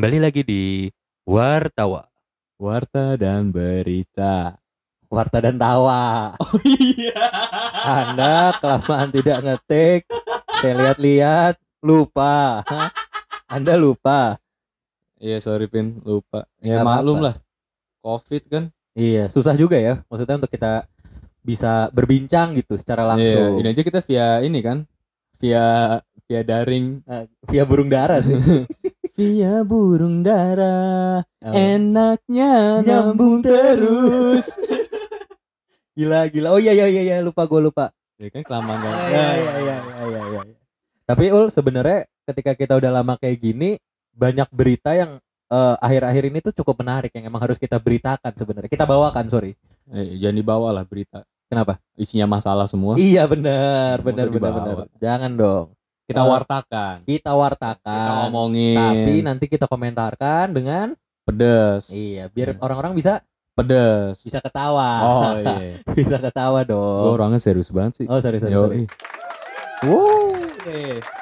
Kembali lagi di Wartawa. Warta dan berita. Warta dan tawa. Oh iya. Anda kelamaan tidak ngetik. Saya lihat-lihat lupa. Hah? Anda lupa. Iya sorry Pin lupa. Ya Nggak maklum apa-apa. lah. Covid kan. Iya, susah juga ya. Maksudnya untuk kita bisa berbincang gitu secara Iya, langsung. ini aja kita via ini kan. Via via daring. Eh, via burung dara sih. Via burung dara. Oh. Enaknya Nyambung terus. Gila, gila. Oh iya iya iya, iya. lupa gue lupa. ya kan kelamaan. Ah, Iya iya iya iya iya. iya. Tapi ul sebenarnya ketika kita udah lama kayak gini banyak berita yang eh, akhir-akhir ini tuh cukup menarik yang emang harus kita beritakan sebenarnya. Kita bawakan, sorry. Eh, jangan dibawa lah berita. Kenapa? Isinya masalah semua. Iya benar, benar benar benar. Jangan dong. Kita Eh, wartakan. Kita wartakan. Kita ngomongin. Tapi nanti kita komentarkan dengan pedes. iya, biar Iya. orang-orang bisa Pedes. bisa ketawa. Oh iya. bisa ketawa Gue dong. orangnya serius banget sih. Oh. Yoi. sorry. Wow.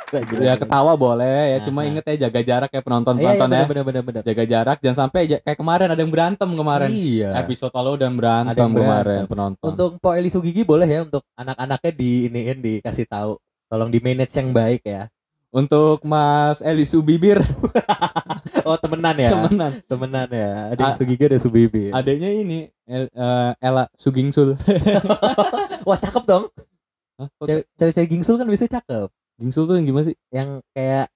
Jelas. Ya ketawa boleh ya, cuma Aha. inget ya jaga jarak ya penonton Iya, iya, penonton ya. benar benar benar. Jaga jarak jangan sampai kayak kemarin ada yang berantem kemarin. Iya. Episode lalu dan berantem, kemarin penonton. Untuk Po Eli Sugigi boleh ya untuk anak-anaknya di iniin dikasih tahu. Tolong di manage yang baik ya. Untuk Mas Eli Subibir Oh temenan ya. temenan. temenan ya. Ada yang Sugigi ada Subibi. Adanya ini El- eh, Ella Sugingsul. Wah cakep dong. Cewek-cewek gingsul kan biasanya cakep. Gingsul tuh yang gimana sih? Yang kayak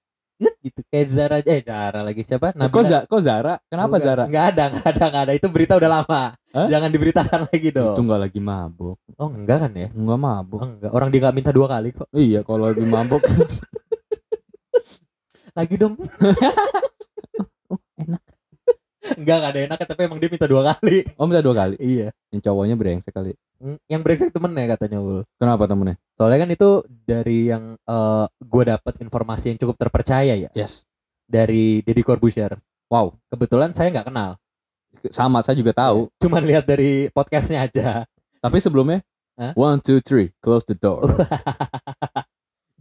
Yut, gitu kayak Zara eh Zara lagi siapa? kok, Za- kok Zara? Kenapa Bukan. Zara? Nggak ada, nggak ada, nggak ada. Itu berita udah lama. Hah? Jangan diberitakan lagi dong. Itu nggak lagi mabuk. Oh enggak kan ya? Nggak Oh, mabuk. enggak. Orang dia nggak minta dua kali kok. Iya, kalau lagi mabuk. Lagi dong. oh, enak. enggak, ada enaknya tapi emang dia minta dua kali. Oh, minta dua kali. Iya. Yang cowoknya brengsek kali. Yang brengsek temennya katanya Ul. Kenapa temennya? Soalnya kan itu dari yang eh gue dapat informasi yang cukup terpercaya ya Yes. dari Deddy Corbuzier. Wow. Kebetulan saya nggak kenal, Sama saya juga tahu. cuman lihat dari podcastnya aja. Tapi sebelumnya Hah? One, two, three, close the door.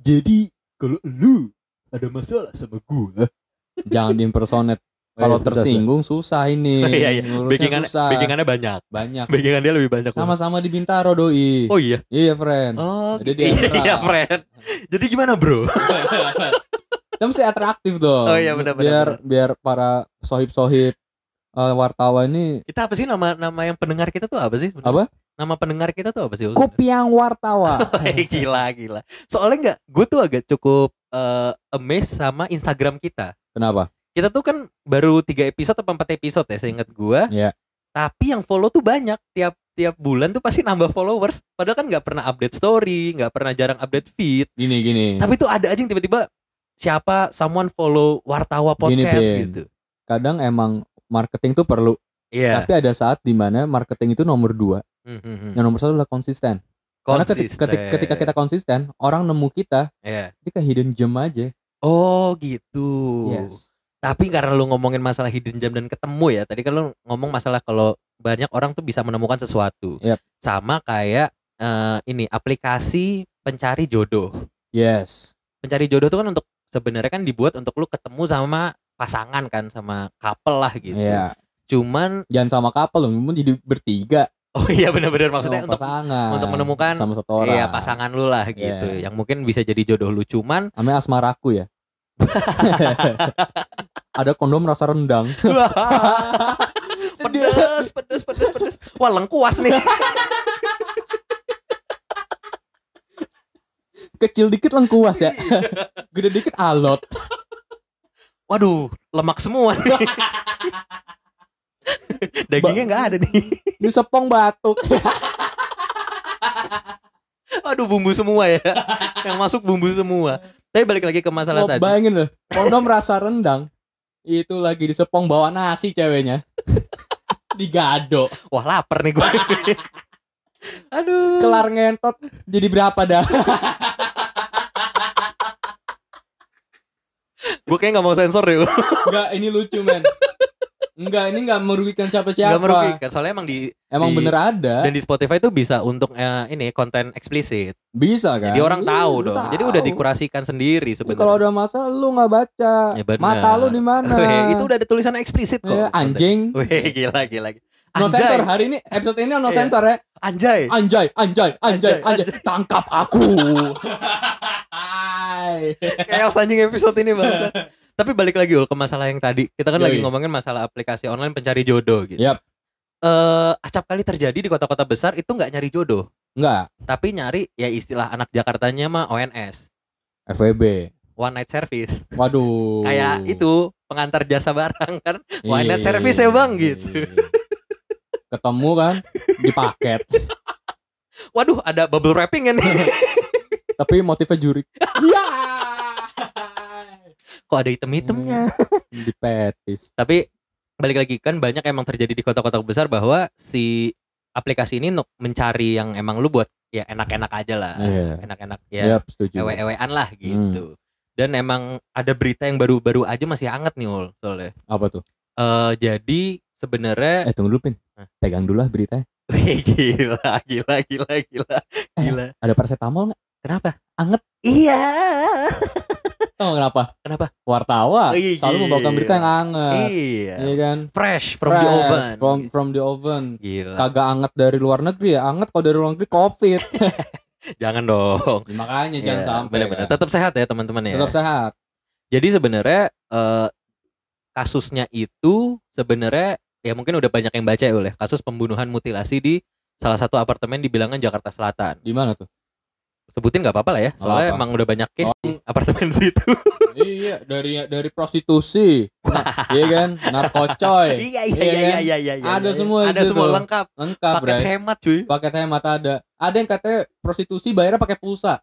Jadi kalau lu ada masalah sama gue, Jangan diimpersonate. Kalau tersinggung susah ini. Iya, iya. Ngurusnya susah. backingannya banyak. Banyak. Backingan dia lebih banyak. Sama-sama di Bintaro doi. Oh iya. Iya, friend. Oh, Jadi gitu. dia iya, netral. friend. Jadi gimana, Bro? Kita mesti atraktif dong. Oh, iya, benar, benar, Biar biar para sohib-sohib eh, wartawan ini Kita apa sih nama nama yang pendengar kita tuh apa sih? Apa? Nama pendengar kita tuh apa sih? Kupiang Wartawa. Eh, gila gila. Soalnya nggak, gue tuh agak cukup eh, amazed sama Instagram kita. Kenapa? Kita tuh kan baru tiga episode atau empat episode ya, seingat gue. Iya. Tapi yang follow tuh banyak. Tiap tiap bulan tuh pasti nambah followers. Padahal kan nggak pernah update story, nggak pernah jarang update feed. Gini gini. Tapi tuh ada aja yang tiba-tiba siapa someone follow Wartawa Gini, podcast Pin. gitu. Kadang emang marketing tuh perlu. Iya. Tapi ada saat di mana marketing itu nomor dua. Hmm, hmm. Yang nomor satu adalah konsisten. Karena ketika, ketika, ketika kita konsisten, orang nemu kita, Iya. itu kayak hidden gem aja. Oh gitu. Yes. Tapi karena lu ngomongin masalah hidden gem dan ketemu ya, tadi kan lu ngomong masalah kalau banyak orang tuh bisa menemukan sesuatu. Yep. Sama kayak eh, ini aplikasi pencari jodoh. Yes. Pencari jodoh tuh kan untuk sebenarnya kan dibuat untuk lu ketemu sama pasangan kan, sama couple lah gitu. Iya. Cuman Jangan sama couple loh, mungkin jadi bertiga. oh iya benar-benar maksudnya untuk pasangan. untuk menemukan sama satu orang. iya pasangan lu lah gitu, Iya. yang mungkin bisa jadi jodoh lu. Cuman Namanya asmaraku ya. Ada kondom rasa rendang. pedes, pedes, pedes, pedes. Wah lengkuas nih. Kecil dikit lengkuas ya. Gede dikit alot. Waduh, lemak semua nih. Dagingnya nggak ada nih. Ini sepong batuk. Aduh, bumbu semua ya. Yang masuk bumbu semua. Tapi balik lagi ke masalah tadi. bayangin loh, kondom rasa rendang. Itu lagi di sepong bawa nasi ceweknya. Digado. Wah, lapar nih gue. Aduh. Kelar ngentot jadi berapa dah? Gue kayak nggak mau sensor deh. Enggak, ini lucu men. Enggak, ini enggak merugikan siapa-siapa. Nggak merugikan. Soalnya emang di Emang Di- bener ada. dan di Spotify itu bisa untuk eh, ini konten eksplisit. Bisa kan? Jadi orang Iya, tahu dong. tahu. Jadi udah dikurasikan sendiri sebenarnya. Kalau ada masalah lu nggak baca. Ya bener. Mata lu di mana? Itu udah ada tulisan eksplisit kok. Eh, anjing. Weh, gila gila. No Anjay. sensor hari ini episode ini no Iya. sensor ya. Anjay. Anjay, anjay, anjay, Anjay, anjay. Tangkap aku. Chaos anjing episode ini banget. Tapi balik lagi ul ke masalah yang tadi. Kita kan lagi Yoi. ngomongin masalah aplikasi online pencari jodoh gitu. Yap. Eh, acap kali terjadi di kota-kota besar itu nggak nyari jodoh, Enggak, tapi nyari ya istilah anak Jakartanya mah ONS, FWB. one night service. Waduh. Kayak itu pengantar jasa barang kan. one Iya, night iya, service iya, ya, Bang, iya, gitu. iya. Ketemu kan di paket, Waduh, ada bubble wrapping kan tapi motifnya jurik. Kok ada item-itemnya? Di petis. Tapi balik lagi kan banyak emang terjadi di kota-kota besar bahwa si aplikasi ini nuk mencari yang emang lu buat ya enak-enak aja lah. Iya. Enak-enak ya. Setuju. ewe-ewean lah Hmm. gitu. Dan emang ada berita yang baru-baru aja masih hangat nih ul soalnya. Apa tuh? Eh jadi sebenarnya Eh, tunggu dulu, Pin. Pegang dulu lah beritanya. Wih, gila, gila, gila, gila, gila. Ada paracetamol nggak? Kenapa? Anget. Iya. Tahu kenapa? Kenapa? Wartawan Ih, selalu membawakan berita yang anget. Iya. Iya kan? Fresh from the Fresh, oven. From from the oven. Gila. Kagak anget dari luar negeri ya. Anget kalau dari luar negeri Covid. Jangan dong. Ya, makanya jangan Iya, sampai. Bener-bener. kan. Tetap sehat ya teman-teman ya. Tetap sehat. Jadi sebenarnya eh, kasusnya itu sebenarnya ya mungkin udah banyak yang baca ya oleh kasus pembunuhan mutilasi di salah satu apartemen di bilangan Jakarta Selatan. Di mana tuh? Sebutin nggak apa-apa lah ya, soalnya apa. emang udah banyak case Oh. di apartemen situ. iya, dari dari prostitusi. Nah, iya kan? Narkocoy. iya Iya kan? iya iya. Ada semua di Ada semua lengkap. Lengkap, Paket Bray. hemat cuy. Paket hemat ada. Ada yang katanya prostitusi bayarnya pakai pulsa.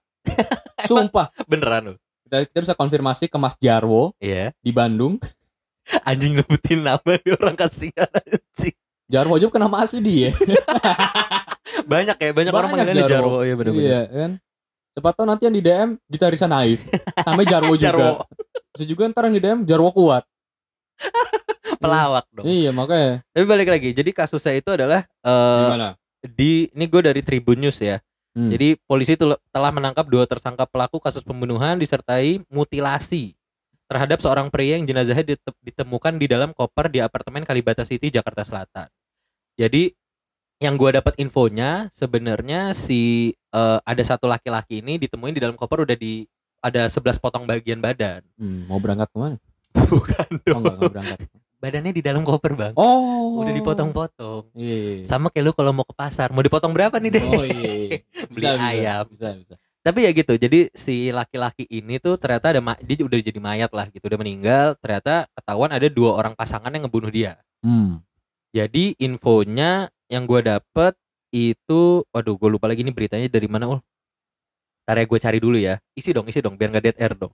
Sumpah. Beneran loh. Kita, kita bisa konfirmasi ke Mas Jarwo Iya. di Bandung. Anjing nyebutin nama orang kasihan anjing. Jarwo aja nama asli dia. Banyak ya, banyak, orang Banyak manggilnya Jarwo. Jarwo. Iya bener-bener. Iya kan. Siapa tahu nanti yang di DM gitarisa naif. Namanya Jarwo juga. Jarwo. Bisa juga ntar yang di DM Jarwo kuat. Pelawak dong. Iya makanya. Tapi balik lagi, jadi kasusnya itu adalah Gimana? di ini gue dari Tribun News ya. Hmm. Jadi polisi telah menangkap dua tersangka pelaku kasus pembunuhan disertai mutilasi terhadap seorang pria yang jenazahnya dite- ditemukan di dalam koper di apartemen Kalibata City Jakarta Selatan. Jadi yang gue dapat infonya sebenarnya si eh, ada satu laki-laki ini ditemuin di dalam koper udah di ada 11 potong bagian badan. Hmm, mau berangkat ke mana? Bukan Oh dong. enggak, enggak berangkat. Badannya di dalam koper, Bang. Oh. Udah dipotong-potong. Iya. iya, iya. Sama kayak lu kalau mau ke pasar, mau dipotong berapa nih deh? Oh iya. iya. Beli ayam. Bisa, bisa. tapi ya gitu jadi si laki-laki ini tuh ternyata ada ma- dia udah jadi mayat lah gitu udah meninggal ternyata ketahuan ada dua orang pasangan yang ngebunuh dia Hmm. jadi infonya yang gue dapet itu waduh gue lupa lagi nih beritanya dari mana ul. Ntar ya gue cari dulu ya. Isi dong isi dong biar nggak dead air dong.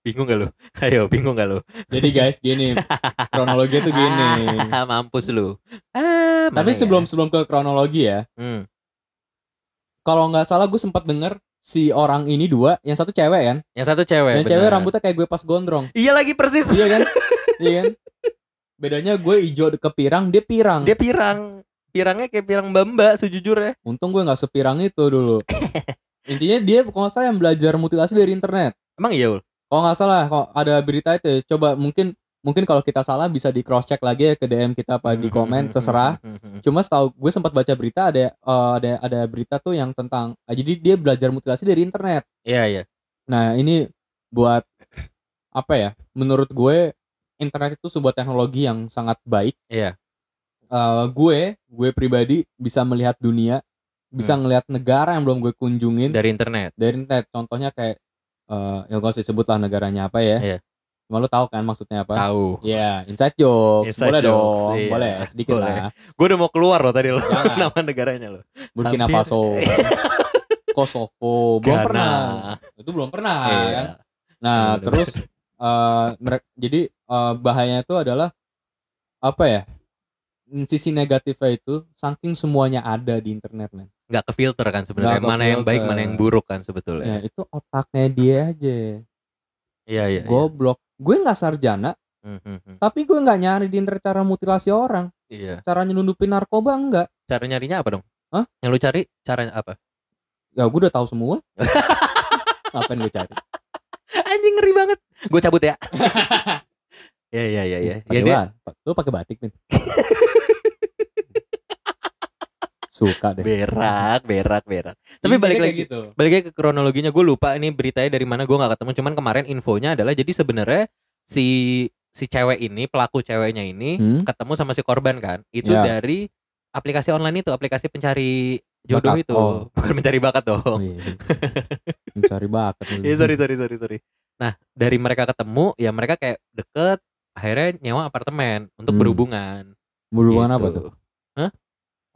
Bingung gak lu? Ayo bingung gak lu? Jadi guys gini, kronologi tuh gini. ah, mampus lu. Ah, Tapi mana ya? sebelum sebelum ke kronologi ya, hmm. kalau nggak salah gue sempat denger si orang ini dua, yang satu cewek kan, yang satu cewek yang cewek rambutnya kayak gue pas gondrong, iya lagi persis. Iya kan, iya kan. Bedanya gue hijau ke pirang, dia pirang. dia pirang pirangnya kayak pirang bamba sejujurnya Untung gue nggak sepirang itu dulu. Intinya dia kalau nggak salah yang belajar mutilasi dari internet. emang iya ul Kalau nggak salah, kok ada berita itu, ya, coba mungkin mungkin kalau kita salah bisa di cross check lagi ya ke DM kita apa di komen, terserah. Cuma setahu gue sempat baca berita ada eh, ada ada berita tuh yang tentang ah, jadi dia belajar mutilasi dari internet. Iya iya. Nah ini buat apa ya? Menurut gue internet itu sebuah teknologi yang sangat baik. Iya. Eh, gue gue pribadi bisa melihat dunia, bisa ngelihat negara yang belum gue kunjungin Dari internet. dari internet. Contohnya kayak eh ya gak usah sebut lah negaranya apa ya. Cuma lu tahu kan maksudnya apa? Tahu. Iya, inside jokes. Inside boleh jokes, dong, iya. boleh sedikit Boleh. lah. Gue udah mau keluar loh tadi lo nama negaranya lo. Burkina Hampir. Faso, Kosovo, belum Ghana. pernah. Itu belum pernah Iya. kan. Nah, terus eh mereka jadi eh, bahayanya itu adalah apa ya? Mm, Sisi negatifnya itu saking semuanya ada di internet, men. Nggak ke filter kan sebenarnya. Mana yang baik, kefilter. mana yang buruk kan sebetulnya. Ya, itu otaknya dia aja. Iya iya. iya. Goblok. Gue nggak sarjana, Hmm, hmm. Tapi gue nggak nyari di internet cara mutilasi orang. Iya. Cara nyelundupin narkoba enggak. Cara nyarinya apa dong? Hah? Yang lu cari caranya apa? Ya gue udah tahu semua. Ngapain gue cari? Anjing ngeri banget. Gue cabut ya. ya ya ya ya. Ya Pakai dia ba- Lu pakai batik, Min. Suka deh. berak, berak, berak. Tapi Intinya balik lagi gitu. balik lagi ke kronologinya gue lupa ini beritanya dari mana gue nggak ketemu cuman kemarin infonya adalah jadi sebenarnya si si cewek ini pelaku ceweknya ini Hmm? ketemu sama si korban kan itu Ya. dari aplikasi online itu aplikasi pencari jodoh Bakat. itu Oh. bukan mencari bakat Oh, dong iya. Mencari bakat. lu. Iya sorry sorry sorry sorry nah dari mereka ketemu ya mereka kayak deket akhirnya nyewa apartemen untuk Hmm. berhubungan Berhubungan apa Gitu. tuh?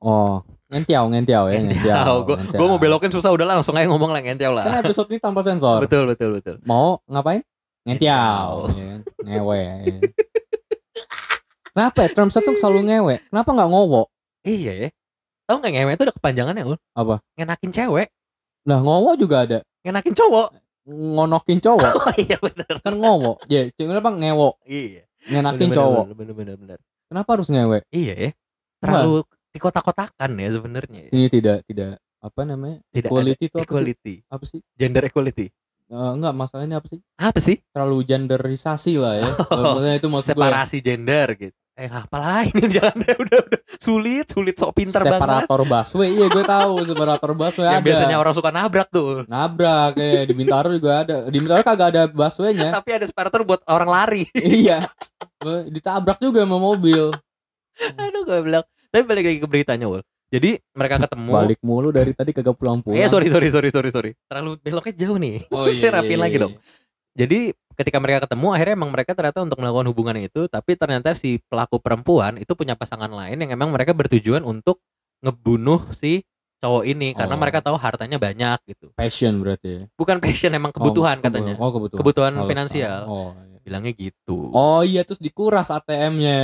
Oh, ngentiau, ngentiau ya, ngentiau. gue gue mau belokin susah udah lah, langsung aja ngomong lah ngentiau lah Kan episode ini tanpa sensor. betul betul betul Mau ngapain? Ngentiau. Iya kan? Ngewe. Kenapa ya? Term tuh selalu ngewe. Kenapa nggak ngowo? Iya ya. Tahu nggak ngewe itu ada kepanjangannya ul? Apa? Ngenakin cewek, Nah, ngowo juga ada. ngenakin cowok. Ngonokin cowok. Oh iya benar. Kan ngowo. Ya, cewek apa ngewo? Iya. Ngenakin Bener, cowok. Bener bener bener. bener. Kenapa harus ngewe? Iya ya. Terlalu kotak-kotakan ya sebenarnya. Ini tidak tidak apa namanya? Tidak equality itu apa sih? equality, Apa sih? gender equality. Eh, enggak, masalahnya apa sih? Apa sih? Terlalu genderisasi lah ya. Oh, Maksudnya itu maksud gue. Separasi gender gitu. Eh apalah ini jalan udah udah sulit sulit sok pinter banget. separator busway iya gue tahu separator busway Yang ada biasanya orang suka nabrak tuh. nabrak ya di Bintaro juga ada di Bintaro kagak ada busway-nya Tapi ada separator buat orang lari. iya ditabrak juga sama mobil Aduh gue bilang. Tapi balik lagi ke beritanya ul. Jadi mereka ketemu. balik mulu dari tadi kagak pulang-pulang Eh sorry sorry sorry sorry sorry. Terlalu beloknya jauh nih. oh Saya rapiin lagi dong. Jadi ketika mereka ketemu akhirnya emang mereka ternyata untuk melakukan hubungan itu tapi ternyata si pelaku perempuan itu punya pasangan lain yang emang mereka bertujuan untuk ngebunuh si cowok ini karena Oh. mereka tahu hartanya banyak gitu. passion berarti ya Bukan passion emang kebutuhan Oh, katanya. oh kebutuhan Kebutuhan Alasan. finansial. oh iya. Bilangnya gitu. oh iya terus dikuras ATM-nya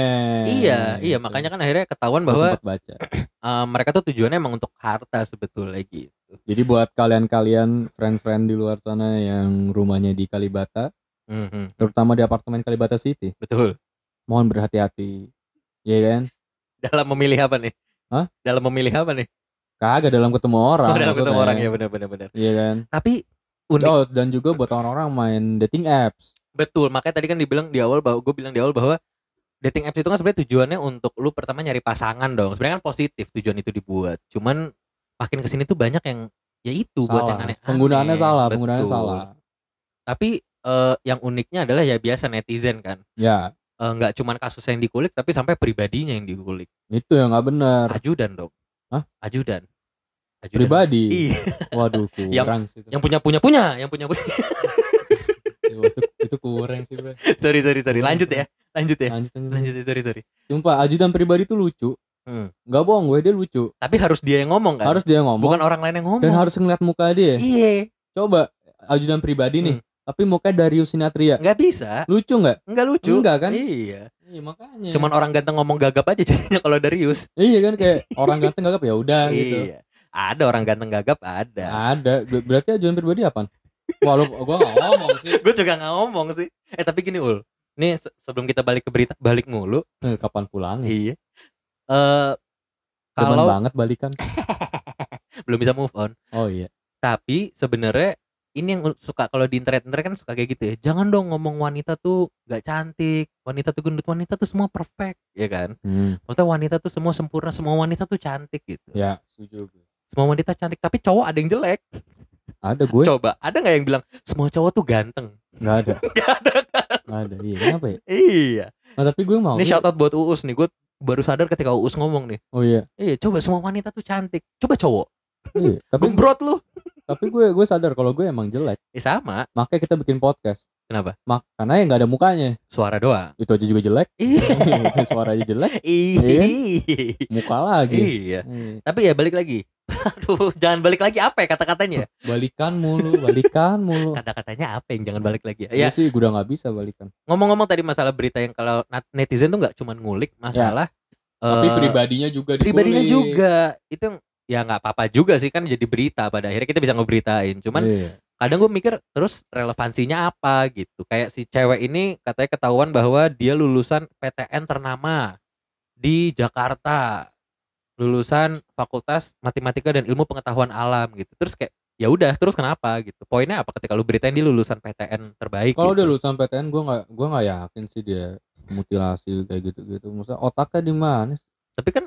iya, iya makanya kan akhirnya ketahuan bahwa sempat baca eh, mereka tuh tujuannya emang untuk harta sebetulnya gitu. jadi buat kalian-kalian friend-friend di luar sana yang rumahnya di Kalibata Mhm, terutama di apartemen Kalibata City Betul. mohon berhati-hati Iya kan Dalam memilih apa nih? Hah? Dalam memilih apa nih? kagak dalam ketemu orang Oh, dalam ketemu orang ya benar-benar benar. Iya kan Tapi unik Oh dan juga buat orang-orang main dating apps. Betul, makanya tadi kan dibilang di awal bahwa gue bilang di awal bahwa dating apps itu kan sebenarnya tujuannya untuk lu pertama nyari pasangan dong. Sebenarnya kan positif tujuan itu dibuat. Cuman makin ke sini tuh banyak yang ya itu buat yang salah. aneh. Penggunaannya salah, penggunaannya salah. Tapi eh, yang uniknya adalah ya biasa netizen kan. Ya Eh, nggak cuman kasus yang dikulik tapi sampai pribadinya yang dikulik. itu yang nggak benar. Ajudan dong. Hah? Ajudan. Ajudan. Pribadi. Iya, Waduh kurang sih. itu. yang punya punya punya, yang punya punya. Itu, itu kurang sih bro. sorry sorry sorry. Lanjut ya. Lanjut ya. Lanjut lanjut. Lanjut ya, sorry sorry. Sumpah ajudan pribadi tuh lucu. Hmm. Nggak bohong gue dia lucu. Tapi harus dia yang ngomong kan. Harus dia ngomong Bukan orang lain yang ngomong. dan harus ngeliat muka dia. Iya. Coba ajudan pribadi nih. Hmm. Tapi mukanya Darius Sinatria. nggak bisa Lucu nggak? nggak lucu Enggak kan? iya Iya makanya. cuman orang ganteng ngomong gagap aja jadinya kalau Darius Iya kan kayak orang ganteng gagap ya udah gitu. iya ada orang ganteng gagap ada Ada. Ber- Berarti ajudan pribadi apa? Wah lu gua gak ngomong sih. gue juga nggak ngomong sih. Eh tapi gini ul. Nih se- sebelum kita balik ke berita balik mulu. Eh, kapan pulang? iya. Eh Demen kalau banget balikan. belum bisa move on. Oh iya. tapi sebenarnya ini yang suka kalau di internet internet kan suka kayak gitu ya. Jangan dong ngomong wanita tuh nggak cantik. Wanita tuh gendut wanita tuh semua perfect ya kan? Hmm, maksudnya wanita tuh semua sempurna semua wanita tuh cantik gitu. Ya, setuju gue. semua wanita cantik tapi cowok ada yang jelek Ada gue? coba ada nggak yang bilang semua cowok tuh ganteng Gak ada. Gak ada Gak ada. Iya, kenapa ya? iya Nah, tapi gue mau. ini shout out buat Uus nih gue baru sadar ketika Uus ngomong nih Oh iya. iya coba semua wanita tuh cantik coba cowok iya. Tapi gembrot lu tapi gue gue sadar kalau gue emang jelek. eh sama Makanya kita bikin podcast. kenapa Mak karena ya nggak ada mukanya. suara doang Itu aja juga jelek. iya suara aja jelek. iya Muka lagi. iya Iya. tapi ya balik lagi aduh jangan balik lagi apa ya kata-katanya Balikan mulu, balikan mulu. kata-katanya apa yang jangan balik lagi ya, Ya ya sih, gue udah nggak bisa balikan. ngomong-ngomong tadi masalah berita yang kalau netizen tuh nggak cuman ngulik masalah Tapi eh, pribadinya juga dikulik. pribadinya juga itu yang ya nggak apa-apa juga sih kan jadi berita pada akhirnya kita bisa ngeberitain cuman Iya. kadang gue mikir terus relevansinya apa gitu kayak si cewek ini katanya ketahuan bahwa dia lulusan PTN ternama di Jakarta lulusan Fakultas Matematika dan Ilmu Pengetahuan Alam gitu terus kayak ya udah terus kenapa gitu poinnya apa ketika lu beritain dia lulusan PTN terbaik Kalau gitu. dia lulusan PTN gue nggak gue nggak yakin sih dia mutilasi kayak gitu-gitu. Maksudnya otaknya di mana? sih? tapi kan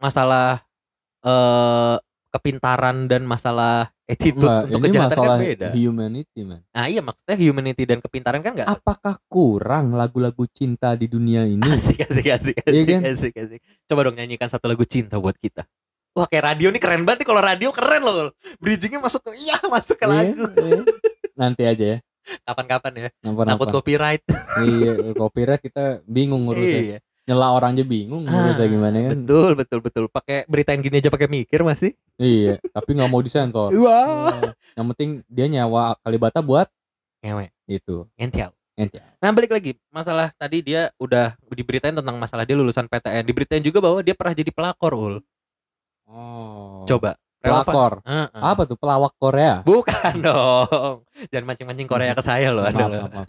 masalah eh kepintaran dan masalah attitude Enggak, untuk ini kejahatan masalah kan beda humanity man. nah iya maksudnya humanity dan kepintaran kan nggak Apakah kurang lagu-lagu cinta di dunia ini? asik asik asik asik, Iya kan? asik asik coba dong nyanyikan satu lagu cinta buat kita wah kayak radio nih keren banget nih kalau radio keren loh bridgingnya masuk ke iya masuk ke Iya, lagu iya. Nanti aja ya. kapan-kapan ya Nampak takut copyright Iya, copyright kita bingung ngurusnya. iya Nyela orang aja bingung ngurusnya Ah, gimana kan. betul betul betul pakai beritain gini aja pakai mikir masih Iya, tapi nggak mau disensor. wah Nah, Yang penting dia nyawa Kalibata buat ngewe itu. ngentiau Ente. Nah balik lagi masalah tadi dia udah diberitain tentang masalah dia lulusan PTN diberitain juga bahwa dia pernah jadi pelakor ul Oh. coba pelakor. Heeh. Apa tuh? Pelawak Korea? bukan dong. Jangan mancing-mancing Korea ke saya loh Maaf, Anda maaf, maaf.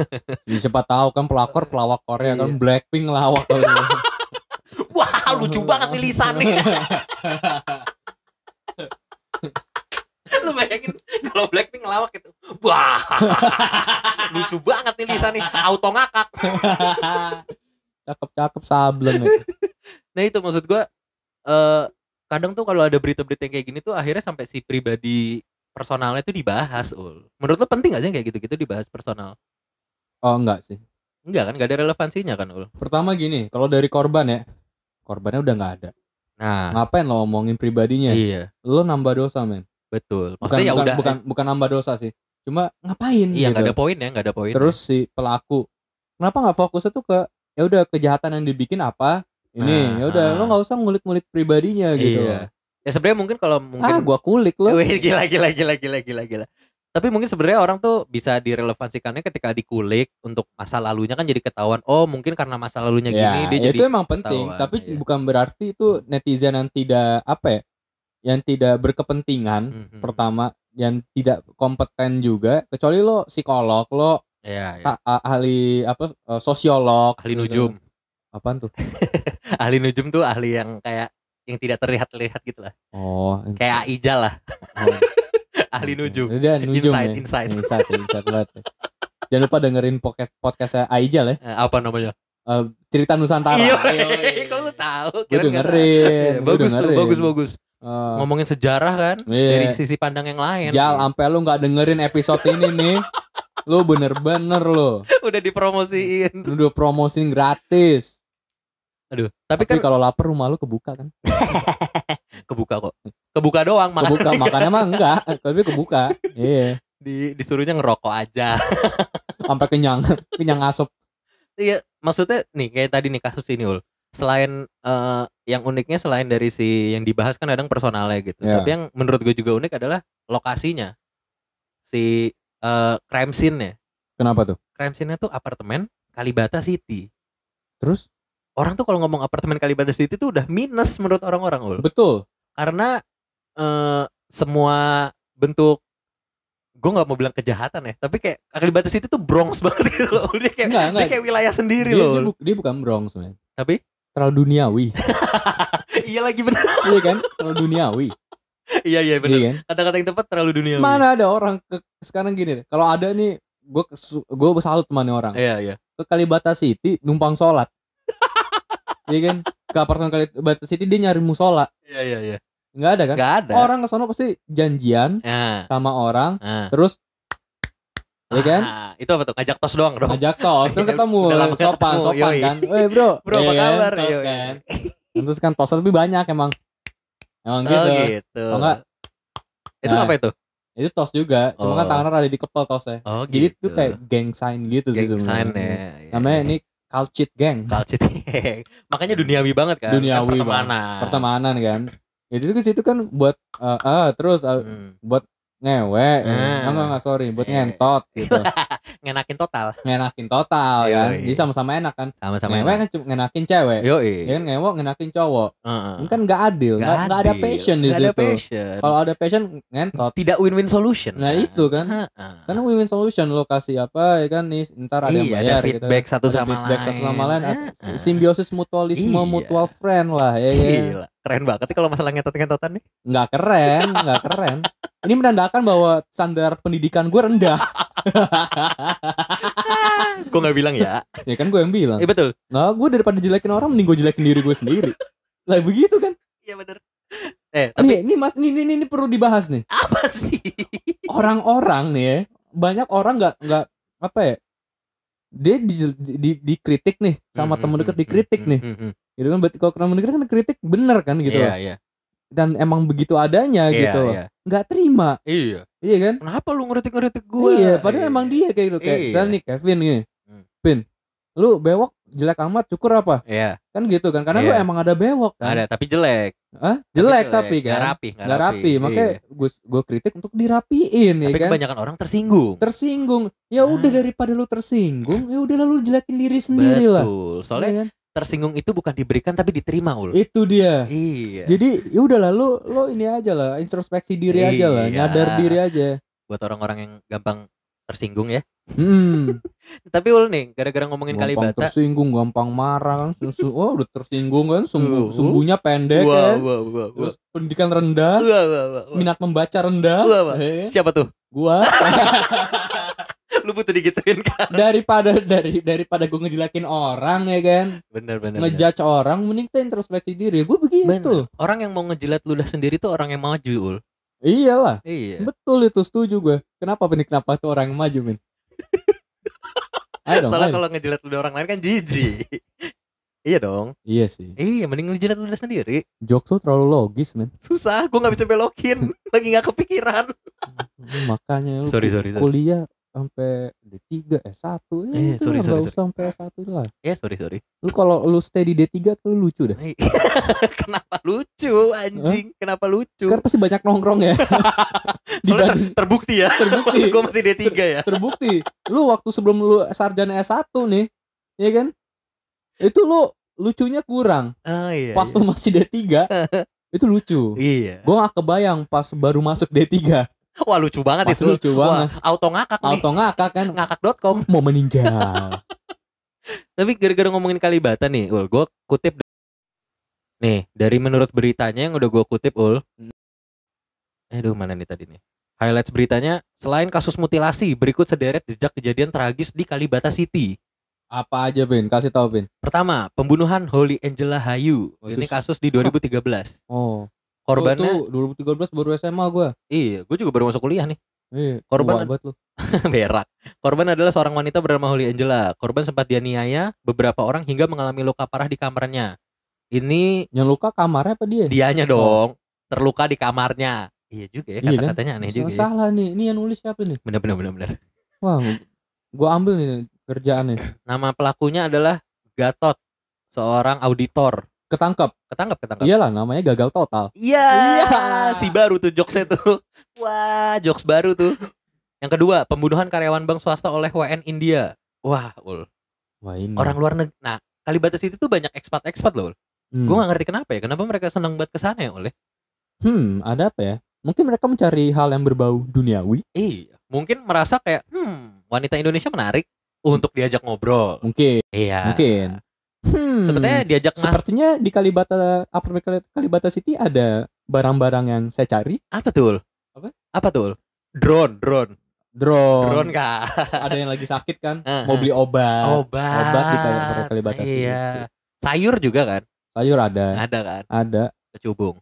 Jadi siapa tahu kan pelakor pelawak Korea kan Blackpink lawak wah lucu banget nih lisannya. Lu bayangin kalau Blackpink ngelawak itu wah. Lucu banget nih lisannya. Auto ngakak. Cakep-cakep sableng ya. nah itu maksud gua eh kadang tuh kalau ada berita-berita yang kayak gini tuh akhirnya sampai si pribadi personalnya tuh dibahas ul menurut lo penting gak sih yang kayak gitu-gitu dibahas personal Oh enggak sih. enggak kan gak ada relevansinya kan ul Pertama gini, kalau dari korban ya, korbannya udah nggak ada. nah Ngapain lo ngomongin pribadinya? iya Lo nambah dosa men. betul Bukan maksudnya ya bukan, udah bukan bukan nambah dosa sih. Cuma ngapain iya gitu. nggak ada poin ya nggak ada poin Terus si pelaku, kenapa nggak fokusnya tuh ke ya udah kejahatan yang dibikin apa? Ini Ah, ya udah ah. lo nggak usah ngulik-ngulik pribadinya gitu. iya ya sebenarnya mungkin kalau mungkin Ah, gua kulik lo. Gila gila gila gila gila gila. Tapi mungkin sebenarnya orang tuh bisa direlevansikannya ketika dikulik untuk masa lalunya kan jadi ketahuan. Oh, mungkin karena masa lalunya Ya, gini dia itu jadi emang penting, ketahuan, tapi iya. bukan berarti itu netizen yang tidak apa ya, yang tidak berkepentingan. Mhm. Pertama, yang tidak kompeten juga, kecuali lo psikolog, lo Iya, iya. ta- ahli apa eh, sosiolog, ahli gitu. nujum. Apaan tuh? ahli nujum tuh ahli yang kayak yang tidak terlihat-lihat gitu lah. Oh, Kayak Aijal lah, oh. ahli nujum. Dia nujum Insight, ya. insight. insight, insight banget. ya. Jangan lupa dengerin podcast podcastnya Aijal ya, Eh, apa namanya? Eh, cerita Nusantara. Iya, kok lu tahu? Gue dengerin, Iya, gue Bagus tuh, dengerin. bagus bagus. Eh, Ngomongin sejarah kan Iya. dari sisi pandang yang lain. Jal, sampai lu nggak dengerin episode ini nih, lu bener-bener lo, Udah dipromosiin. udah promosiin gratis. Aduh, tapi, Tapi kan kalau lapar rumah lu kebuka kan? kebuka kok. Kebuka doang makan Kebuka, makannya mah enggak, tapi kebuka. Iya, di disuruhnya ngerokok aja. sampai kenyang, kenyang asap. Iya, maksudnya nih kayak tadi nih kasus ini ul. Selain eh, yang uniknya selain dari si yang dibahas kan kadang personalnya gitu. Iya. Tapi yang menurut gue juga unik adalah lokasinya. Si eh, crime scene-nya. Kenapa tuh? Crime scene-nya tuh apartemen Kalibata City. Terus? Orang tuh kalau ngomong apartemen Kalibata City tuh udah minus menurut orang-orang ul. Betul. Karena eh, semua bentuk gue nggak mau bilang kejahatan ya, tapi kayak Kalibata City tuh Bronx banget gitu loh. Dia kayak, Enggak, dia enggak. kayak wilayah sendiri Dia, loh. dia, bu- dia bukan Bronx, men. Tapi Terlalu duniawi. iya lagi bener. iya kan? Terlalu duniawi. iya iya bener. Iya kan? Kata-kata yang tepat terlalu dunia. Mana ada orang ke, sekarang gini deh. Kalau ada nih, gue gue salut temannya orang. Iya iya. Ke Kalibata City numpang sholat. Iya kan? Ke apartemen Kalibata City dia nyari musola. Iya iya iya. Nggak ada kan? Gak ada. Orang ke sono pasti janjian Nah, sama orang, nah. terus Iya kan? Ah, itu apa tuh? Ngajak tos doang dong. ngajak tos kan Iya, ketemu sopan ketemu, sopan yoi. kan. Weh bro, Bro, apa Iya kan? kabar? Tos Yoi. kan. Terus kan tosnya lebih banyak emang. Emang gitu. Oh gitu. Atau enggak? Itu Nah. apa itu? Itu tos juga, cuma kan Oh. tangannya rada dikepel tosnya. Oh Jadi gitu. itu kayak gang sign gitu sih Gang sign sebenarnya. ya. Iya, Namanya ini Kalcit Gang. Kalcit. Makanya duniawi banget kan. Duniawi Kan pertemanan. Pertemanan kan. Itu ke situ kan buat eh ah, terus eh, Hmm. buat ngewe, Ah. enggak enggak sorry, buat Iya. ngentot gitu. ngenakin total. ngenakin total Iya, kan. iya. Jadi sama-sama enak kan. Sama-sama Ngewe enak. kan cuma ngenakin cewek. Yo, Ya kan ngewok ngenakin cowok. Ini kan nggak adil, nggak ada passion di ada situ. Kalau ada passion ngentot. tidak win-win solution. Nah, itu kan. Heeh. Kan win-win solution lo kasih apa ya kan nih ntar ada yang iya, bayar ada gitu. feedback satu Ada sama feedback lain. satu sama lain. Heeh. Simbiosis mutualisme Iya. mutual friend lah ya kan. Gila, keren banget kalau masalah ngetot-ngetotan nih. Nggak keren, nggak keren. Ini menandakan bahwa standar pendidikan gue rendah. Gue nggak bilang ya. ya kan gue yang bilang. Iya betul. Nah, gue daripada jelekin orang mending gue jelekin diri gue sendiri. lah begitu kan. Iya bener. Eh, tapi Nih, ini Mas, ini, ini, ini perlu dibahas nih. apa sih? Orang-orang nih ya, banyak orang nggak nggak apa ya? Dia di, di, dikritik nih sama Hmm, temen hmm, deket hmm, dikritik hmm, nih. hmm, hmm. Gitu kan berarti kalau temen deket kan kritik bener kan gitu. Iya, loh. iya. Dan emang begitu adanya Iya, gitu. Iya. Nggak terima. Iya. Iya kan? Kenapa lu ngeritik-ngeritik gue? iya, padahal emang dia kayak gitu kayak Iya. misalnya nih Kevin nih. Hmm. Pin, lu bewok jelek amat cukur apa? Iya, Kan gitu kan. Karena lu Iya. emang ada bewok kan. ada tapi jelek. Hah? Tapi Jelek tapi Nggak kan. rapi, nggak Nggak rapi. Makanya Iya. gue gue kritik untuk dirapiin ya Tapi kan. kebanyakan orang tersinggung. Tersinggung. Ya udah Ah. daripada lu tersinggung, ya udah lalu jelekin diri sendiri lah. Betul. Soalnya Iya kan? Tersinggung itu bukan diberikan tapi diterima ul. Itu dia. Iya. Jadi ya udah lah lu lu ini aja lah, introspeksi diri aja lah, Iya. nyadar diri aja. Buat orang-orang yang gampang tersinggung ya. Hmm. Tapi ul nih, gara-gara ngomongin gampang Kalibata. tersinggung, gampang marah kan. Oh udah tersinggung kan, sumbu, sumbunya pendek Wah, kan. wah, wah, wah. Terus pendidikan rendah, wah, wah, wah. minat membaca rendah. Wah, wah. Eh, Siapa tuh? Gua Lu butuh digituin kan? daripada dari daripada gue ngejelekin orang ya kan, Bener bener. bener. ngejudge orang, mending kita introspeksi diri. Gue begitu. Bener. Orang yang mau ngejilat ludah sendiri tuh orang yang maju ul. Iyalah. Iya. Betul itu setuju gue. Kenapa nih kenapa tuh orang yang maju dong. Soalnya kalau ngejilat ludah orang lain kan jijik. iya dong. Iya sih. Iya, mending ngejilat ludah sendiri. Jokes tuh terlalu logis men. Susah, gua nggak bisa belokin. Lagi nggak kepikiran. Makanya lu Sorry, sorry, sorry. kuliah sampai D3 S1 ya Eh, itu sorry, sorry, usah sampai S1 lah. Ya, sorry, sorry. Lu kalau lu stay di D3 tuh lu lucu dah. Kenapa lucu anjing? Kenapa lucu? Kan pasti banyak nongkrong ya. Dibanding ter- terbukti ya. Terbukti. gua masih D3 ya. terbukti. Lu waktu sebelum lu sarjana S1 nih, ya kan? Itu lu lucunya kurang. Oh iya. Pas iya. lu masih D3 itu lucu. Iya. Gue gak kebayang pas baru masuk D3 Wah, lucu banget itu. lucu Wah, banget. auto ngakak nih. Auto ngakak kan Ngakak.com. Mau meninggal Tapi gara-gara ngomongin Kalibata nih, Ul, gue kutip nih dari menurut beritanya yang udah gue kutip, Ul. Hmm. Aduh mana nih tadi nih? Highlights beritanya, selain kasus mutilasi, berikut sederet jejak kejadian tragis di Kalibata City. Apa aja Bin Kasih tau Bin Pertama, pembunuhan Holy Angela Hayu. Oh, Ini kasus di 2013. Oh Korbannya, oh, itu 2013 baru SMA gue iya, gue juga baru masuk kuliah nih. Iya, Korban- lu. Berak. Korban adalah seorang wanita bernama Holy Angela. Korban sempat dianiaya beberapa orang hingga mengalami luka parah di kamarnya. Ini Yang luka kamarnya apa dia? dianya dong terluka di kamarnya iya juga ya Iya kan? kata-katanya aneh juga ya. Salah nih, ini yang nulis siapa nih? bener bener bener bener Wah, gue ambil nih kerjaannya. nama pelakunya adalah Gatot seorang auditor Ketangkep. ketangkap ketangkap Iyalah, namanya gagal total. iya Iya. si baru tuh jokesnya tuh wah jokes baru tuh yang kedua pembunuhan karyawan bank swasta oleh WN India wah ul Wah ini. orang luar negeri nah Kalibata City tuh banyak ekspat ekspat loh Ul. Hmm. gue gak ngerti kenapa ya kenapa mereka seneng banget ke sana ya oleh Hmm, ada apa ya? Mungkin mereka mencari hal yang berbau duniawi. iya mungkin merasa kayak hmm wanita Indonesia menarik untuk diajak ngobrol Mungkin, iya mungkin. Hmm. Sebetulnya diajak Sepertinya di Kalibata Kali- Kalibata City ada barang-barang yang saya cari. apa tuh? Apa? Apa tuh? Drone, drone, Drone. drone kah? Terus ada yang lagi sakit kan, mau beli obat. Obat. obat di Kali- Kalibata City. Iya. Sayur juga kan? Sayur ada, Ada kan? ada. Kecubung.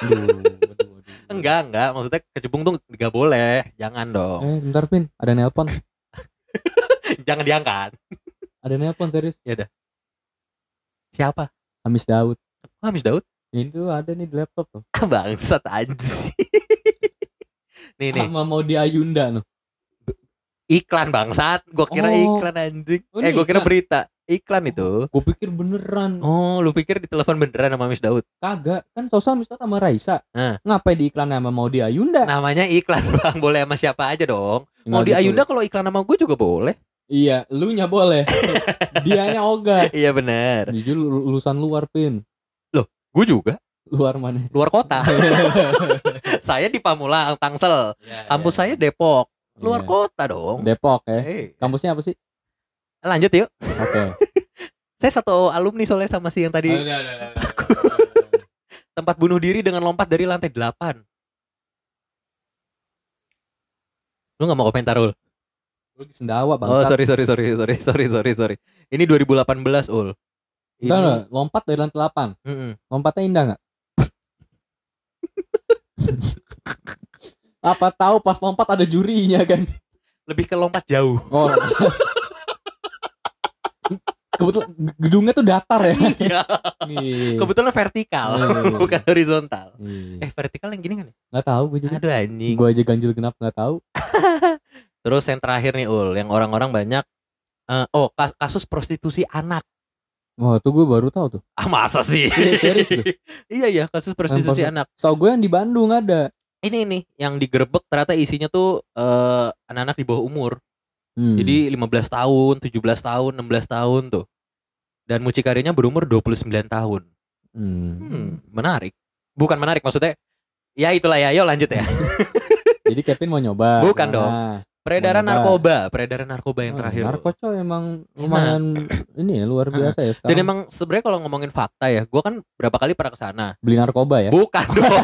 Aduh, aduh, aduh. Enggak, enggak. Maksudnya kecubung tuh enggak boleh. Jangan dong. Eh, bentar Pin, ada nelpon. Jangan diangkat. Ada nelpon serius. Siapa? Hamis Daud. Oh, Hamis Daud? Itu ada nih di laptop tuh. Bangsat anjing. nih nih, Sama mau di Ayunda noh. iklan bangsat. Gua kira Oh. iklan anjing. Oh, eh, gua kira berita. Iklan itu. Gue pikir beneran. Oh, lu pikir di telepon beneran sama Miss Daud? Kagak. Kan Tosa Mister sama Raisa. Nah. Ngapain di iklan sama Maudi Ayunda? Namanya iklan, Bang. Boleh sama siapa aja dong. Mau di. Ayunda kalau iklan sama gue juga boleh. Iya, lu nya boleh. Dianya ogah. Iya bener. Jujur lu- lulusan luar pin. Gue juga. Luar mana? Luar kota. saya di Pamulang, Tangsel. Kampus saya Depok. Luar Iya. kota dong. Depok ya. Eh, Kampusnya apa sih? lanjut yuk. Oke. Saya satu alumni soalnya sama si yang tadi tempat bunuh diri dengan lompat dari lantai 8. Lu gak mau komentar ul? Lu di sendawa Oh bangsa. sorry sorry sorry sorry sorry sorry sorry. Ini 2018 ul. Ini, Enggak, lompat dari lantai 8. Mm-mm. Lompatnya indah nggak? Apa tahu pas lompat ada jurinya kan? lebih ke lompat jauh. Oh. Kebetulan gedungnya tuh datar ya. Iya. Iya. Kebetulan vertikal, Iya. bukan horizontal. Iya. Eh vertikal yang gini kan? ya? Nggak tahu gue juga. Aduh anjing. Gue aja ganjil genap nggak tahu. Terus yang terakhir nih ul, yang orang-orang banyak. eh, oh kas- kasus prostitusi anak. Wah, tuh gue baru tahu tuh. Ah masa sih? Iya, serius tuh. iya iya kasus prostitusi prosti- anak. So gue yang di Bandung ada. Ini nih yang digerebek ternyata isinya tuh eh, anak-anak di bawah umur. Hmm. Jadi 15 tahun, 17 tahun, 16 tahun tuh. Dan mucikarinya berumur 29 tahun. Hmm. Hmm, menarik. Bukan menarik maksudnya. Ya itulah ya, yuk lanjut ya. Jadi Kevin mau nyoba. Bukan dong. Nah, Peredaran narkoba, peredaran narkoba yang oh, terakhir. Narkoco emang lumayan ini ya luar biasa ya sekarang. Dan emang sebenarnya kalau ngomongin fakta ya, gua kan berapa kali pernah ke sana. beli narkoba ya. Bukan dong,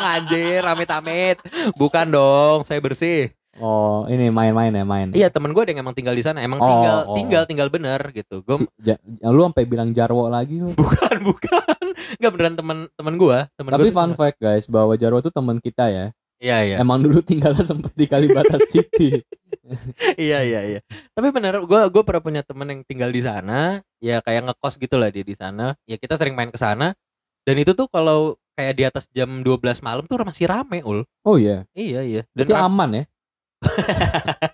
anjir, amit-amit. Bukan dong, saya bersih. Oh, ini main-main ya, main. Iya, temen gue ada yang emang tinggal di sana. Emang Oh, tinggal, oh. tinggal, tinggal bener gitu. Gue Si- ja- lu sampai bilang Jarwo lagi lu. bukan, bukan. Gak beneran temen temen gue. Temen Tapi gua fun temen- fact guys, bahwa Jarwo tuh teman kita ya. Iya, iya. Emang dulu tinggalnya sempet di Kalibata City. iya iya iya tapi bener gue gue pernah punya temen yang tinggal di sana ya kayak ngekos gitu lah dia di sana ya kita sering main ke sana dan itu tuh kalau kayak di atas jam 12 malam tuh masih rame ul Oh iya, iya iya dan berarti ra- aman ya.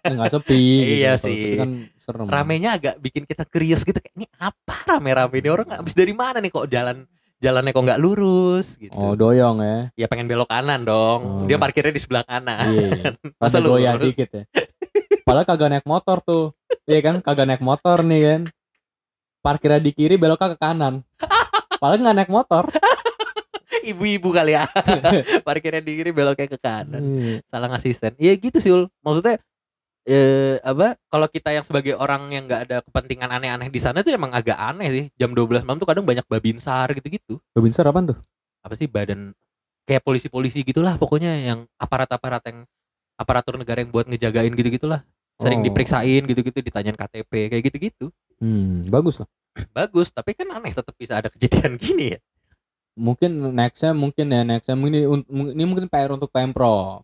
Enggak sepi gitu. Iya Kalau sih. sepi kan serem. ramenya agak bikin kita curious gitu kayak ini apa rame-rame ini orang habis dari mana nih kok jalan jalannya kok nggak lurus gitu Oh, doyong ya. ya pengen belok kanan dong Oh. dia parkirnya di sebelah kanan Iya. iya. Masa Rada goyah lurus? dikit ya. Padahal kagak naik motor tuh. Iya kan, kagak naik motor nih kan. Parkirnya di kiri beloknya ke kanan. Padahal nggak naik motor. ibu-ibu kali ya parkirnya di kiri beloknya ke kanan Iya. salah ngasih sen iya gitu sih ul maksudnya eh apa kalau kita yang sebagai orang yang nggak ada kepentingan aneh-aneh di sana tuh emang agak aneh sih jam 12 malam tuh kadang banyak babinsar gitu-gitu Babinsa apaan tuh? apa sih badan kayak polisi-polisi gitulah pokoknya yang aparat-aparat yang aparatur negara yang buat ngejagain gitu-gitulah sering Oh. diperiksain gitu-gitu ditanyain KTP kayak gitu-gitu Hmm, bagus lah. bagus tapi kan aneh tetap bisa ada kejadian gini ya Mungkin nextnya mungkin ya nextnya mungkin ini, ini mungkin PR untuk pemprov.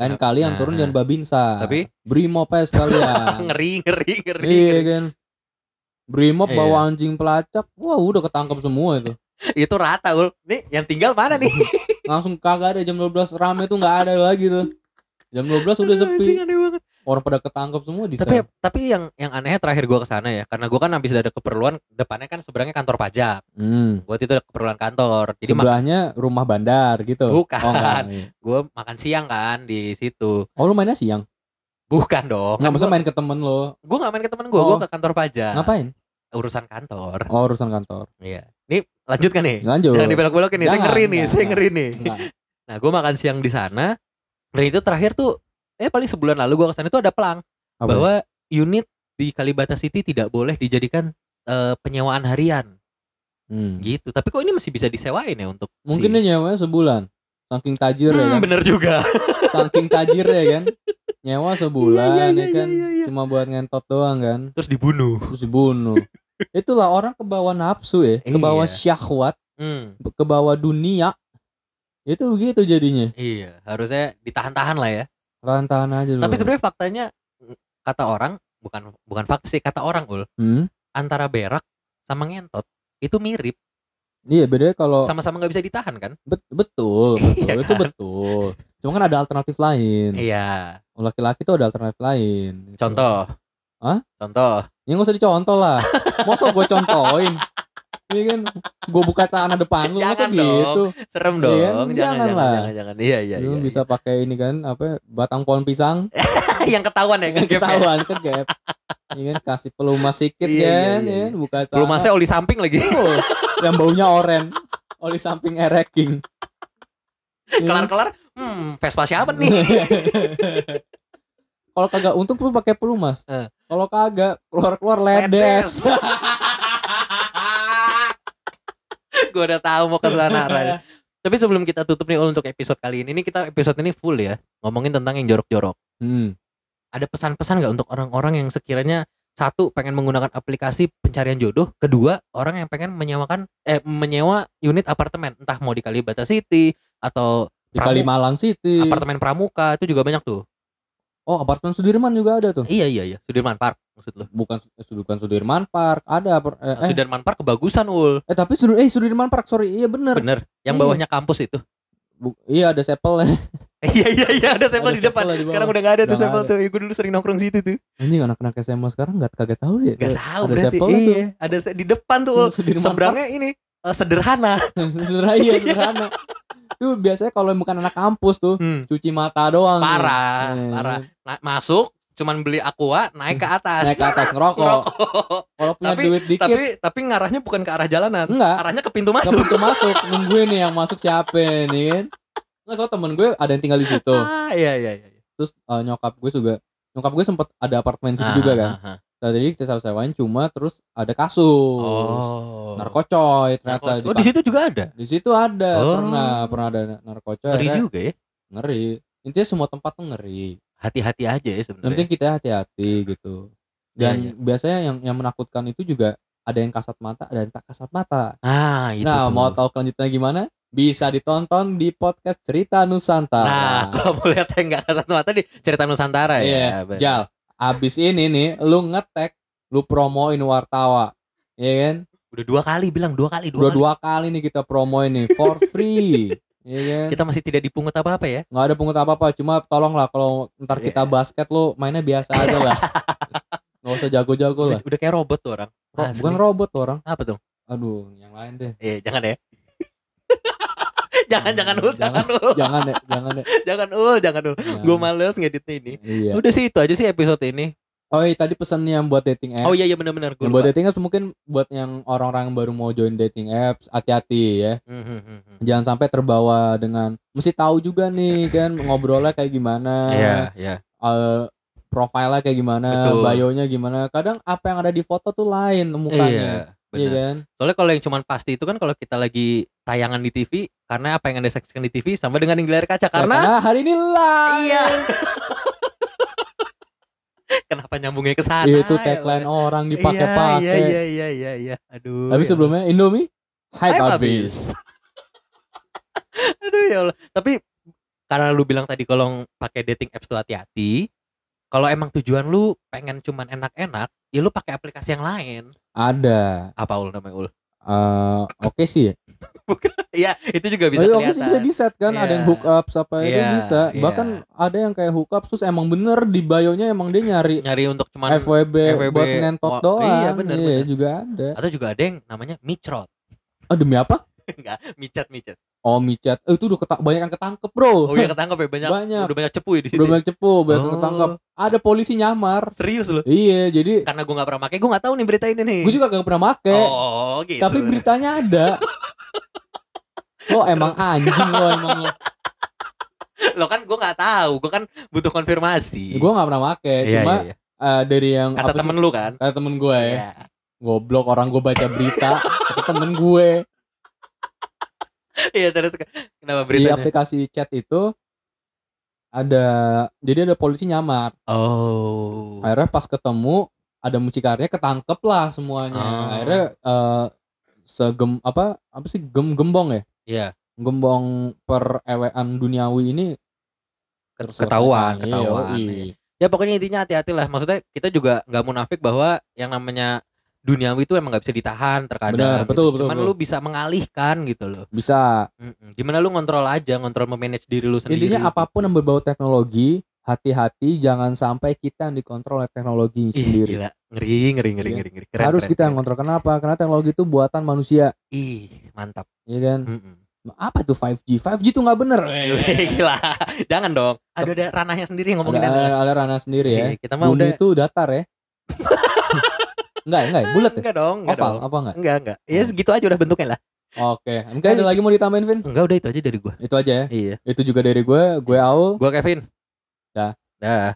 Lain Nah, kali yang turun nah. jangan babinsa. Tapi- Brimob aja sekalian. ngeri ngeri ngeri, iya kan. Brimob Iya. bawa anjing pelacak. Wah, udah ketangkep semua itu. itu rata ul nih yang tinggal mana nih Langsung kagak ada jam 12 rame tuh nggak ada lagi tuh. Jam 12 udah Aduh, anjing, sepi. aneh banget. Orang pada ketangkep semua di tapi tapi yang yang anehnya terakhir gua ke sana ya karena gua kan habis ada keperluan depannya kan sebenarnya kantor pajak Hmm. buat itu ada keperluan kantor jadi Sebelahnya rumah bandar gitu. Bukan. Oh, iya. gua makan siang kan di situ Oh, lu mainnya siang? bukan dong Enggak, kan maksudnya gua, main ke temen lo. gua nggak main ke temen gua Oh. gua ke kantor pajak Ngapain? urusan kantor Oh, urusan kantor. iya nih lanjut kan nih Lanjut. jangan dibelok-belokin nih saya ngeri nih enggak, saya enggak. ngeri nih nah gua makan siang di sana dan itu terakhir tuh eh paling sebulan lalu gua ke sana itu ada pelang Apa? bahwa unit di Kalibata City tidak boleh dijadikan eh, penyewaan harian Hmm. gitu tapi kok ini masih bisa disewain ya untuk Mungkin si- dia nyewanya sebulan. Saking tajir ya Hmm, kan. bener juga Saking tajir ya kan. Nyewa sebulan Iya, iya, ya iya, kan. iya, iya. Cuma buat ngentot doang kan. terus dibunuh Terus dibunuh. Itulah orang ke bawah nafsu ya, ke bawah Iya. syahwat, Hmm, ke bawah dunia. Itu begitu jadinya. iya harusnya ditahan-tahan lah ya Tahan-tahan aja lu. tapi sebenarnya faktanya kata orang bukan bukan fakta sih kata orang ul Hmm? antara berak sama ngentot itu mirip Iya bedanya kalau sama-sama nggak bisa ditahan kan bet- betul, betul Iya itu kan? betul. Cuma kan ada alternatif lain. iya Laki-laki tuh ada alternatif lain. gitu. contoh Hah? Contoh. Ya nggak usah dicontoh lah. Masa gue contohin? Iya kan, gue buka celana depan lu, masa dong. gitu. Serem Iya dong. kan? Jangan, Jangan jangan, lah. jangan, jangan. Iya, iya, lu iya. bisa pakai ini kan, apa batang pohon pisang, yang ketahuan ya kan yang ketahuan kan gap. Iya kan, kasih pelumas sedikit Iya, iya, kan, iya, ya kan, buka celana. Pelumasnya oli samping lagi. Oh, yang baunya oren, oli samping ereking. Iya. Kelar-kelar, hmm, Vespa siapa nih? Kalau kagak untung tuh pakai pelumas. Eh. Kalau kagak keluar-keluar ledes. gue udah tahu mau ke sana arahnya. Tapi sebelum kita tutup nih Ul, untuk episode kali ini, ini kita episode ini full ya ngomongin tentang yang jorok-jorok. hmm. Ada pesan-pesan nggak untuk orang-orang yang sekiranya satu pengen menggunakan aplikasi pencarian jodoh, kedua orang yang pengen menyewakan eh menyewa unit apartemen, entah mau di Kalibata City atau Di Kalimalang City. apartemen Pramuka itu juga banyak tuh. Oh, apartemen Sudirman juga ada tuh. Iya iya iya, Sudirman Park maksud lo. Bukan bukan Sudirman Park, ada eh, eh, Sudirman Park kebagusan ul. eh tapi Sudir eh Sudirman Park, sorry. Iya bener. Bener. Yang Iya. bawahnya kampus itu. Bu- iya ada sepel iya iya iya ada sampel Ada di depan. di. Sekarang udah gak ada tuh nggak sampel ada. tuh. Ya, gue dulu sering nongkrong situ tuh. Anjing anak-anak SMA sekarang nggak kagak tahu ya. Gak tahu ada berarti. sampelnya tuh. Iya, ada se- di depan tuh ul. Sudirman Park. Seberangnya ini eh, sederhana. Sederhana iya sederhana. Tuh biasanya kalau bukan anak kampus tuh Hmm. cuci mata doang. Parah, Eh, parah. Na- masuk cuman beli aqua naik ke atas. Naik ke atas ngerokok. Kalau punya Tapi- duit dikit tapi tapi ngarahnya bukan ke arah jalanan. enggak. Arahnya ke pintu Ke masuk. pintu masuk nungguin nih yang masuk siapa nih kan. Nggak soal temen gue ada yang tinggal di situ. Ah, iya iya iya. Terus eh, nyokap gue juga nyokap gue sempet ada apartemen situ Ah, juga kan. ah, ah. Nah, jadi kita sewa-sewain cuma terus ada kasus. Oh. Narkocoy ternyata Narko- Oh, di situ juga ada. Di situ ada Oh. pernah pernah ada narkocoy. Ngeri juga ya. ngeri. Intinya semua tempat tuh ngeri. Hati-hati aja ya sebenarnya. penting kita hati-hati gitu. Iya, Dan iya. biasanya yang yang menakutkan itu juga ada yang kasat mata, ada yang tak kasat mata. Ah, itu nah, tuh. mau tahu kelanjutannya gimana? Bisa ditonton di podcast Cerita Nah, Nusantara. kalau mau lihat yang nggak kasat mata di cerita Nusantara Iya, ya. bener. Jal, abis ini nih lu ngetek, lu promoin wartawa. Iya kan? Udah dua kali bilang dua kali dua Udah kali. dua kali nih kita promoin nih for free. Iya kan? Kita masih tidak dipungut apa apa ya. nggak ada pungut apa-apa, cuma tolonglah kalau ntar Iya. kita basket lu mainnya biasa aja lah. Nggak usah jago-jago lah. Udah, udah kayak robot tuh orang. Ro- Asli. bukan robot tuh orang. Apa tuh? Aduh, yang lain deh. Eh, jangan ya. Jangan jangan ul, jangan ul, jangan deh, jangan deh. jangan ul, jangan ul. Jangan. Gue males ngeditnya ini. Iya. Udah sih itu aja sih episode ini. Oh iya tadi pesannya yang buat dating apps. Oh iya iya benar-benar gue Yang buat dating apps mungkin buat yang orang-orang baru mau join dating apps hati-hati ya. Hmm, Jangan sampai terbawa dengan mesti tahu juga nih kan ngobrolnya kayak gimana. Iya iya. eh, profilnya kayak gimana, Betul. bio-nya gimana. Kadang apa yang ada di foto tuh lain mukanya. Iya. Iya Benar. kan? Soalnya kalau yang cuman pasti itu kan kalau kita lagi tayangan di TV karena apa yang anda saksikan di TV sama dengan yang di layar kaca karena Karena hari ini live. Iya. kenapa nyambungnya ke sana? Itu ya tagline Allah. orang Iya dipakai-pakai. iya iya iya iya iya. Aduh. Tapi ya sebelumnya Indomie hype Hype habis. Aduh ya Allah. Tapi karena lu bilang tadi kalau pakai dating apps tuh hati-hati. Kalau emang tujuan lu pengen cuman enak-enak, ya lu pakai aplikasi yang lain. Ada. Apa ul namanya ul? eh, oke sih ya. Iya, itu juga bisa Tapi kelihatan. oke sih bisa di set kan, ada yang Iya. hook up apa itu Iya, bisa. iya. Bahkan ada yang kayak hook up terus emang bener di bio-nya emang dia nyari Nyari untuk cuman FWB, FWB, buat ngentot wah, doang. iya, bener, bener. juga ada. atau juga ada yang namanya microt. Oh, demi apa? Enggak, micet micet. Oh, micet. Eh, itu udah ketak banyak yang ketangkep, Bro. Oh iya ketangkep ya banyak. Banyak. Udah banyak cepu ya di situ. Udah ya? banyak cepu, banyak yang Oh. ketangkep. Ada polisi nyamar. Serius lu. Iya, jadi Karena gue gak pernah pakai, gue gak tahu nih berita ini nih. gue juga gak pernah make. Oh gitu. Tapi beritanya ada. lo emang anjing lo emang lo. lo kan gue nggak tahu, gue kan butuh konfirmasi. Gue gak pernah make. Iya, Cuma iya, iya. eh, dari yang kata apa sih? temen lu kan. Kata temen gue ya. Iya. Goblok orang gue baca berita. kata temen gue. Iya terus kenapa Di beritanya? aplikasi chat itu ada jadi ada polisi nyamar. Oh. Akhirnya pas ketemu ada mucikarnya ketangkep lah semuanya. Oh. Akhirnya eh, segem apa apa sih gem gembong ya? Iya. Gembong per ewean duniawi ini Ketahuan, ketahuan. Yoi. Ya pokoknya intinya hati-hati lah. Maksudnya kita juga nggak munafik bahwa yang namanya duniawi itu emang nggak bisa ditahan terkadang. Benar, gitu. betul, betul, Cuman betul. lu bisa mengalihkan gitu loh. Bisa. Mm-mm. Gimana lu ngontrol aja, ngontrol memanage diri lu sendiri. Intinya apa pun yang berbau teknologi hati-hati jangan sampai kita yang dikontrol oleh teknologi Ih, sendiri. gila. Ngeri, ngeri, ngeri, Iya. ngeri, ngeri. Keren, Harus keren, kita yang kontrol. Kenapa? Karena teknologi itu buatan manusia, Ih, mantap. ya kan? Mm-mm. Apa tuh 5G? 5G tuh nggak bener. Gila. Jangan dong. Ada ada ranahnya sendiri yang ngomongin ada, ada. ranah sendiri ya. Iya, kita mah Bumi udah itu datar ya. enggak, enggak, bulat ya? Enggak dong, enggak Oval dong. apa enggak? Enggak, enggak. Ya segitu aja udah bentuknya lah. Oke, mungkin ada lagi mau ditambahin Vin? Enggak, udah itu aja dari gua. Itu aja ya. Iya. Itu juga dari gue, gue Aul. Gua Kevin. Dah. Dah.